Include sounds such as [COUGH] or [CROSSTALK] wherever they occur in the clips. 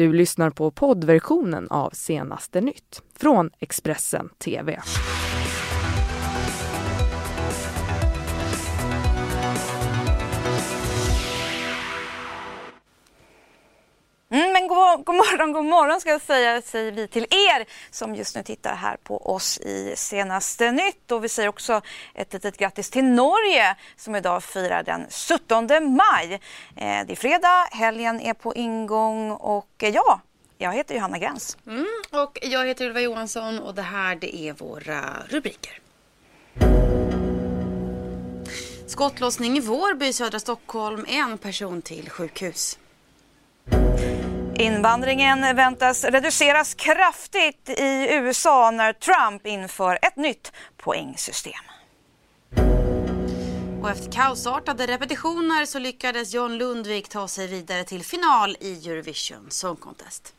Du lyssnar på poddversionen av Senaste nytt från Expressen TV. Mm, men god, god morgon, god morgon ska jag säga säger vi till er som just nu tittar här på oss i Senaste nytt. Och vi säger också ett litet grattis till Norge som idag firar den 17 maj. Eh, det är fredag, helgen är på ingång och eh, ja, jag heter Johanna Gräns. Mm, och jag heter Ylva Johansson och det här det är våra rubriker. Skottlossning i Vårby i södra Stockholm. En person till sjukhus. Invandringen väntas reduceras kraftigt i USA när Trump inför ett nytt poängsystem. Och efter kaosartade repetitioner så lyckades John Lundvik ta sig vidare till final i Eurovision Song Contest.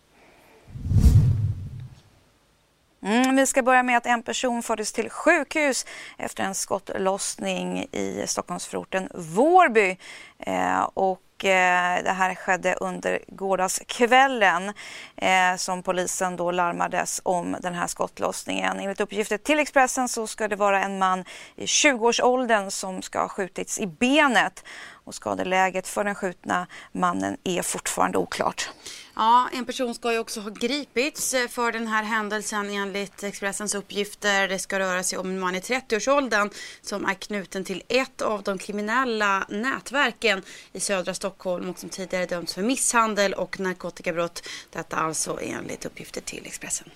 Mm, vi ska börja med att en person fördes till sjukhus efter en skottlossning i Stockholmsförorten Vårby. Eh, och Eh, det här skedde under gårdagskvällen eh, som polisen då larmades om den här skottlossningen. Enligt uppgifter till Expressen så ska det vara en man i 20-årsåldern som ska ha skjutits i benet och skadeläget för den skjutna mannen är fortfarande oklart. Ja, en person ska ju också ha gripits eh, för den här händelsen enligt Expressens uppgifter. Det ska röra sig om en man i 30-årsåldern som är knuten till ett av de kriminella nätverken i södra Stockholm och som tidigare dömts för misshandel och narkotikabrott. Detta alltså enligt uppgifter till Expressen.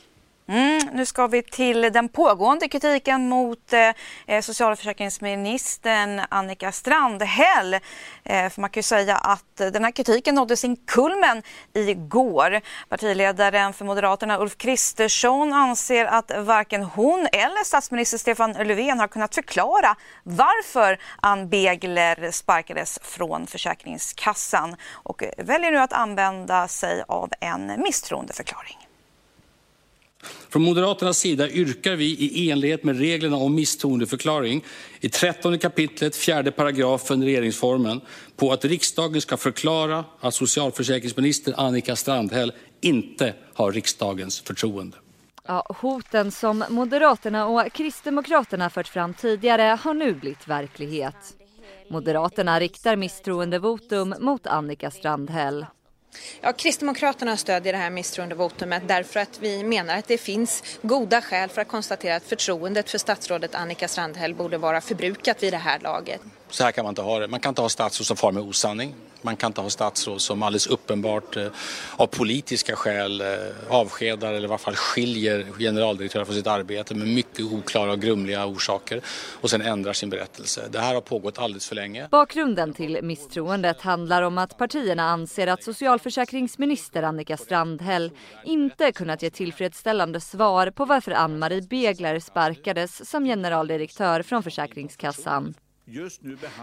Mm, nu ska vi till den pågående kritiken mot eh, eh, socialförsäkringsministern Annika Strandhäll. Eh, för man kan ju säga att eh, den här kritiken nådde sin kulmen igår. Partiledaren för Moderaterna Ulf Kristersson anser att varken hon eller statsminister Stefan Löfven har kunnat förklara varför Ann Begler sparkades från Försäkringskassan och väljer nu att använda sig av en misstroendeförklaring. Från Moderaternas sida yrkar vi i enlighet med reglerna om misstroendeförklaring i 13 kapitlet, fjärde paragrafen regeringsformen på att riksdagen ska förklara att socialförsäkringsminister Annika Strandhäll inte har riksdagens förtroende. Ja, hoten som Moderaterna och Kristdemokraterna fört fram tidigare har nu blivit verklighet. Moderaterna riktar misstroendevotum mot Annika Strandhäll. Ja, Kristdemokraterna stödjer det här misstroendevotumet därför att vi menar att det finns goda skäl för att konstatera att förtroendet för statsrådet Annika Strandhäll borde vara förbrukat vid det här laget. Så här kan man inte ha det. Man kan inte ha statsråd som far med osanning. Man kan inte ha statsråd som alldeles uppenbart eh, av politiska skäl eh, avskedar eller i varje fall skiljer generaldirektörer från sitt arbete med mycket oklara och grumliga orsaker och sen ändrar sin berättelse. Det här har pågått alldeles för länge. Bakgrunden till misstroendet handlar om att partierna anser att socialförsäkringsminister Annika Strandhäll inte kunnat ge tillfredsställande svar på varför Ann-Marie Begler sparkades som generaldirektör från Försäkringskassan.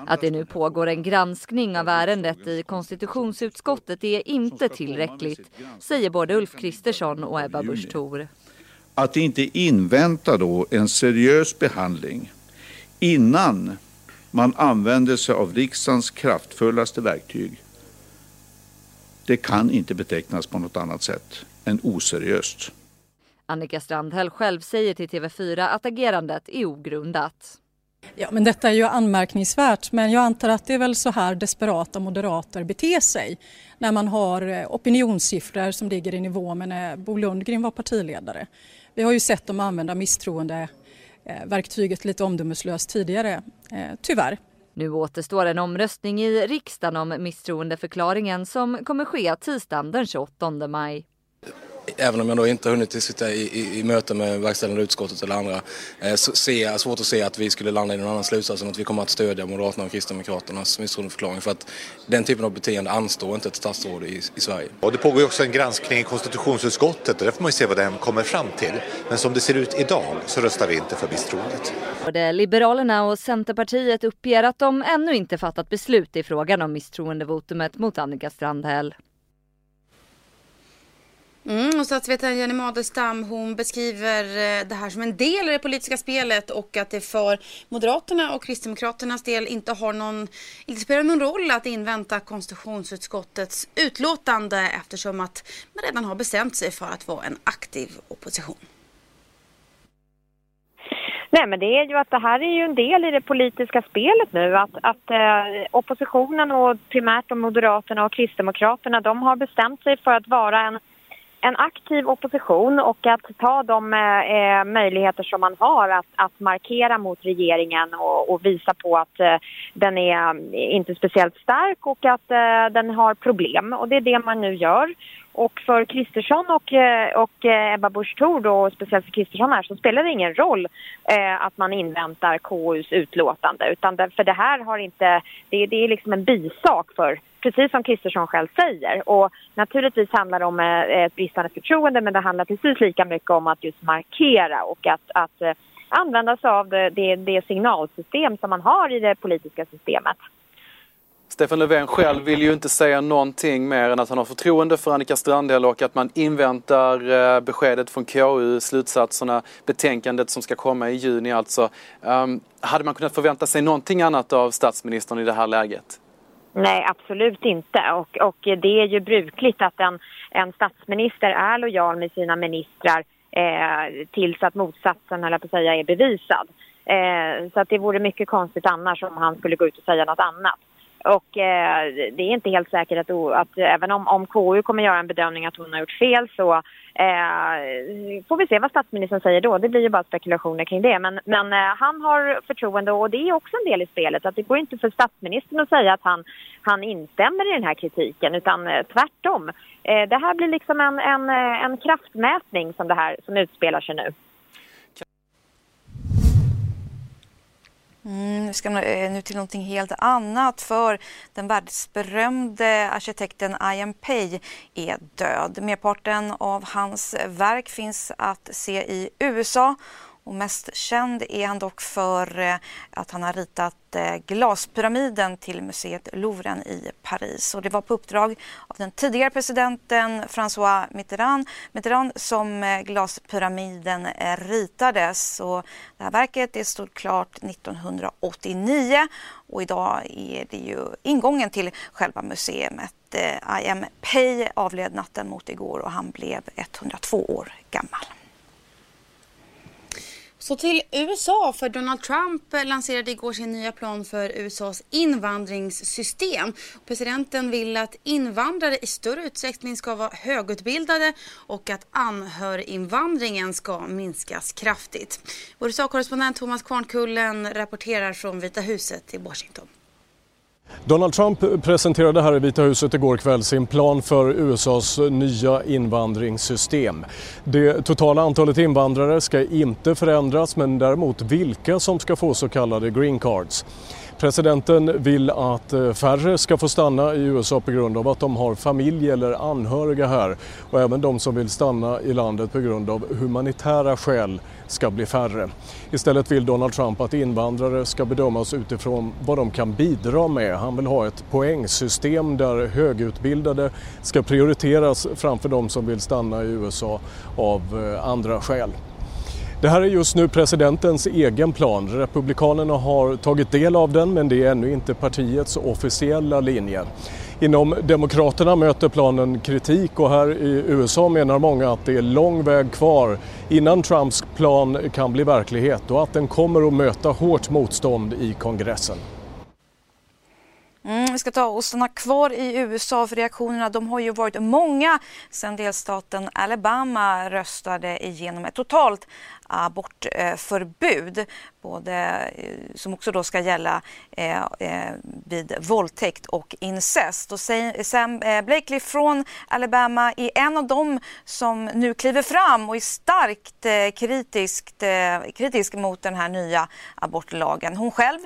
Att det nu pågår en granskning av ärendet i konstitutionsutskottet är inte tillräckligt, säger både Ulf Kristersson och Ebba Busch Thor. Att inte invänta då en seriös behandling innan man använder sig av riksdagens kraftfullaste verktyg. Det kan inte betecknas på något annat sätt än oseriöst. Annika Strandhäll själv säger till TV4 att agerandet är ogrundat. Ja, men detta är ju anmärkningsvärt, men jag antar att det är väl så här desperata moderater beter sig när man har eh, opinionssiffror som ligger i nivå med när Bo Lundgren var partiledare. Vi har ju sett dem använda misstroendeverktyget eh, lite omdömeslöst tidigare, eh, tyvärr. Nu återstår en omröstning i riksdagen om misstroendeförklaringen som kommer ske tisdagen den 28 maj. Även om jag då inte hunnit sitta i, i, i möte med verkställande utskottet eller andra eh, så ser svårt att se att vi skulle landa i någon annan slutsats än att vi kommer att stödja Moderaterna och Kristdemokraternas misstroendeförklaring för att den typen av beteende anstår inte ett statsråd i, i Sverige. Och det pågår ju också en granskning i konstitutionsutskottet och där får man ju se vad den kommer fram till. Men som det ser ut idag så röstar vi inte för misstroendet. Både Liberalerna och Centerpartiet uppger att de ännu inte fattat beslut i frågan om misstroendevotumet mot Annika Strandhäll. Mm, och statsvetaren Jenny Madestam hon beskriver eh, det här som en del i det politiska spelet och att det för Moderaterna och Kristdemokraternas del inte har någon, inte spelar någon roll att invänta konstitutionsutskottets utlåtande eftersom att man redan har bestämt sig för att vara en aktiv opposition. Nej, men det är ju att det här är ju en del i det politiska spelet nu. Att, att eh, oppositionen och primärt de Moderaterna och Kristdemokraterna de har bestämt sig för att vara en, en aktiv opposition och att ta de eh, eh, möjligheter som man har att, att markera mot regeringen och, och visa på att eh, den är inte speciellt stark och att eh, den har problem. Och det är det man nu gör. Och för Kristersson och, eh, och eh, Ebba Busch Thor och speciellt för Kristersson här så spelar det ingen roll eh, att man inväntar KUs utlåtande utan det, för det här har inte, det, det är liksom en bisak för precis som Kristersson själv säger. Och naturligtvis handlar det om eh, ett bristande förtroende men det handlar precis lika mycket om att just markera och att, att eh, använda sig av det, det, det signalsystem som man har i det politiska systemet. Stefan Löfven själv vill ju inte säga någonting mer än att han har förtroende för Annika Strandhäll och att man inväntar eh, beskedet från KU, slutsatserna, betänkandet som ska komma i juni alltså. Um, hade man kunnat förvänta sig någonting annat av statsministern i det här läget? Nej, absolut inte. Och, och det är ju brukligt att en, en statsminister är lojal med sina ministrar eh, tills att motsatsen, eller på att säga, är bevisad. Eh, så att det vore mycket konstigt annars om han skulle gå ut och säga något annat. Och eh, det är inte helt säkert att, att även om, om KU kommer göra en bedömning att hon har gjort fel så eh, får vi se vad statsministern säger då. Det blir ju bara spekulationer kring det. Men, men eh, han har förtroende och det är också en del i spelet. Att det går inte för statsministern att säga att han, han instämmer i den här kritiken utan eh, tvärtom. Eh, det här blir liksom en, en, eh, en kraftmätning som det här som utspelar sig nu. Mm, nu ska eh, nu till någonting helt annat för den världsberömde arkitekten Ian Pei är död. Merparten av hans verk finns att se i USA och mest känd är han dock för eh, att han har ritat eh, glaspyramiden till museet Louvren i Paris. Och det var på uppdrag av den tidigare presidenten François Mitterrand, Mitterrand som eh, glaspyramiden ritades. Och det här verket det stod klart 1989 och idag är det ju ingången till själva museet. I.M. Pei avled natten mot igår och han blev 102 år gammal. Så till USA, för Donald Trump lanserade igår sin nya plan för USAs invandringssystem. Presidenten vill att invandrare i större utsträckning ska vara högutbildade och att anhöriginvandringen ska minskas kraftigt. Vår USA-korrespondent Thomas Kvarnkullen rapporterar från Vita huset i Washington. Donald Trump presenterade här i Vita huset igår kväll sin plan för USAs nya invandringssystem. Det totala antalet invandrare ska inte förändras men däremot vilka som ska få så kallade green cards. Presidenten vill att eh, färre ska få stanna i USA på grund av att de har familj eller anhöriga här och även de som vill stanna i landet på grund av humanitära skäl ska bli färre. Istället vill Donald Trump att invandrare ska bedömas utifrån vad de kan bidra med. Han vill ha ett poängsystem där högutbildade ska prioriteras framför de som vill stanna i USA av eh, andra skäl. Det här är just nu presidentens egen plan. Republikanerna har tagit del av den men det är ännu inte partiets officiella linje. Inom Demokraterna möter planen kritik och här i USA menar många att det är lång väg kvar innan Trumps plan kan bli verklighet och att den kommer att möta hårt motstånd i kongressen. Mm, vi ska ta och stanna kvar i USA för reaktionerna de har ju varit många sedan delstaten Alabama röstade igenom ett totalt abortförbud både, eh, som också då ska gälla eh, eh, vid våldtäkt och incest. Och Sam eh, Blakely från Alabama är en av dem som nu kliver fram och är starkt kritiskt, kritisk mot den här nya abortlagen. Hon själv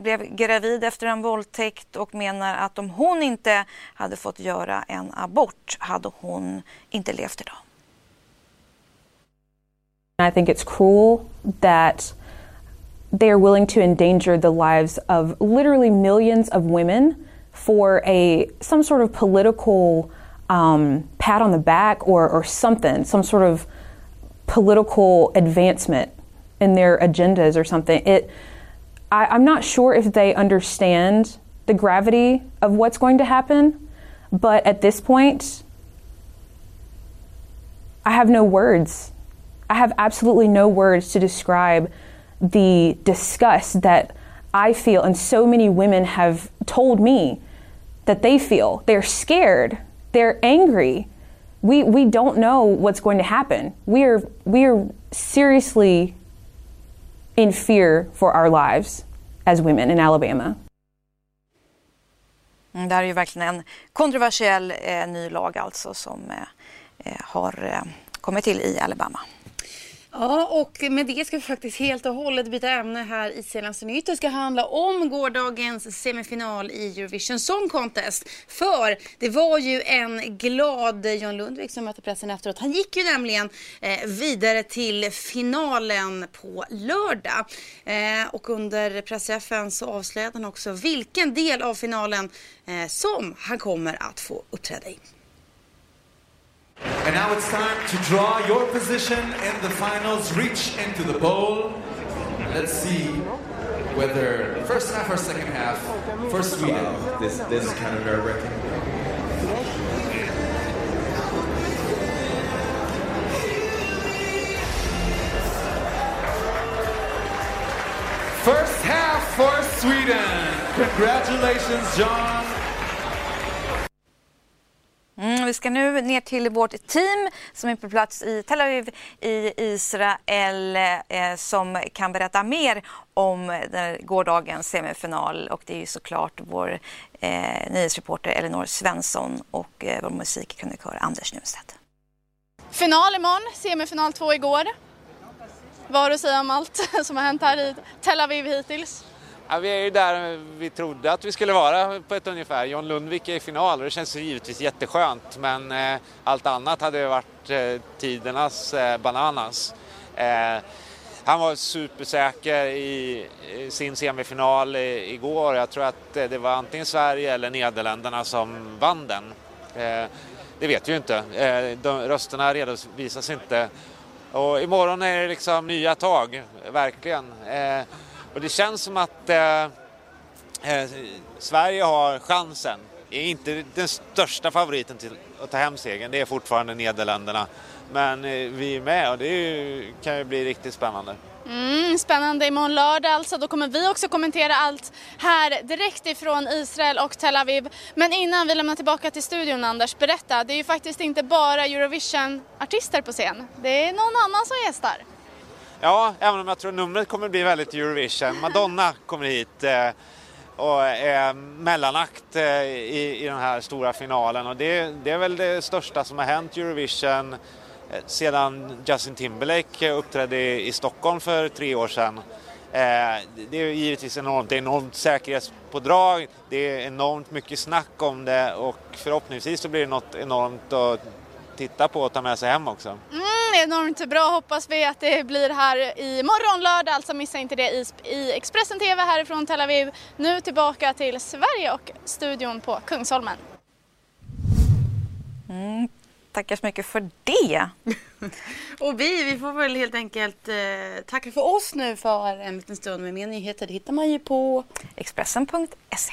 blev gravid efter en våldtäkt och menar att om hon inte hade fått göra en abort hade hon inte levt idag. I think it's cruel that they are willing to endanger the lives of literally millions of women for a some sort of political um, pat on the back or, or something, some sort of political advancement in their agendas or something. It, I, I'm not sure if they understand the gravity of what's going to happen, but at this point, I have no words. I have absolutely no words to describe the disgust that I feel, and so many women have told me that they feel. They're scared, they're angry. We, we don't know what's going to happen. We are, we are seriously in fear for our lives as women in Alabama. Mm, det här är ju verkligen en kontroversiell eh, ny lag alltså som eh, eh har eh, kommit till i Alabama. Ja, och med det ska vi faktiskt helt och hållet byta ämne här i senaste nytt. Det ska handla om gårdagens semifinal i Eurovision Song Contest. För det var ju en glad John Lundvik som mötte pressen efteråt. Han gick ju nämligen eh, vidare till finalen på lördag. Eh, och under pressträffen så avslöjade han också vilken del av finalen eh, som han kommer att få uppträda i. And now it's time to draw your position in the finals. Reach into the bowl. Let's see whether first half or second half for Sweden. Wow, this, this is kind of nerve wracking. First half for Sweden. Congratulations, John. Ska nu ner till vårt team som är på plats i Tel Aviv i Israel eh, som kan berätta mer om gårdagens semifinal och det är ju såklart vår eh, nyhetsreporter Elinor Svensson och eh, vår musikkrönikör Anders Nunstedt. Final imorgon, semifinal två igår. Vad har du att säga om allt [LAUGHS] som har hänt här i Tel Aviv hittills? Ja, vi är ju där vi trodde att vi skulle vara på ett ungefär. John Lundvik är i final och det känns givetvis jätteskönt men eh, allt annat hade varit eh, tidernas eh, bananas. Eh, han var supersäker i, i sin semifinal i, igår. Jag tror att eh, det var antingen Sverige eller Nederländerna som vann den. Eh, det vet vi ju inte. Eh, de, rösterna redovisas inte. Och imorgon är det liksom nya tag, verkligen. Eh, och det känns som att eh, eh, Sverige har chansen. Är inte den största favoriten till att ta hem segern, det är fortfarande Nederländerna. Men eh, vi är med och det ju, kan ju bli riktigt spännande. Mm, spännande imorgon lördag alltså. Då kommer vi också kommentera allt här direkt ifrån Israel och Tel Aviv. Men innan vi lämnar tillbaka till studion Anders, berätta. Det är ju faktiskt inte bara Eurovision-artister på scen. Det är någon annan som gästar. Ja, även om jag tror numret kommer bli väldigt Eurovision. Madonna kommer hit eh, och är mellanakt eh, i, i den här stora finalen och det, det är väl det största som har hänt Eurovision eh, sedan Justin Timberlake uppträdde i, i Stockholm för tre år sedan. Eh, det är givetvis enormt, det är enormt säkerhetspådrag, det är enormt mycket snack om det och förhoppningsvis så blir det något enormt att titta på och ta med sig hem också. Mm enormt bra hoppas vi att det blir här i morgon lördag, alltså missa inte det i, i Expressen TV härifrån Tel Aviv. Nu tillbaka till Sverige och studion på Kungsholmen. Mm, tackar så mycket för det. [LAUGHS] och vi, vi får väl helt enkelt eh, tacka för oss nu för en liten stund med mer nyheter. Det hittar man ju på Expressen.se.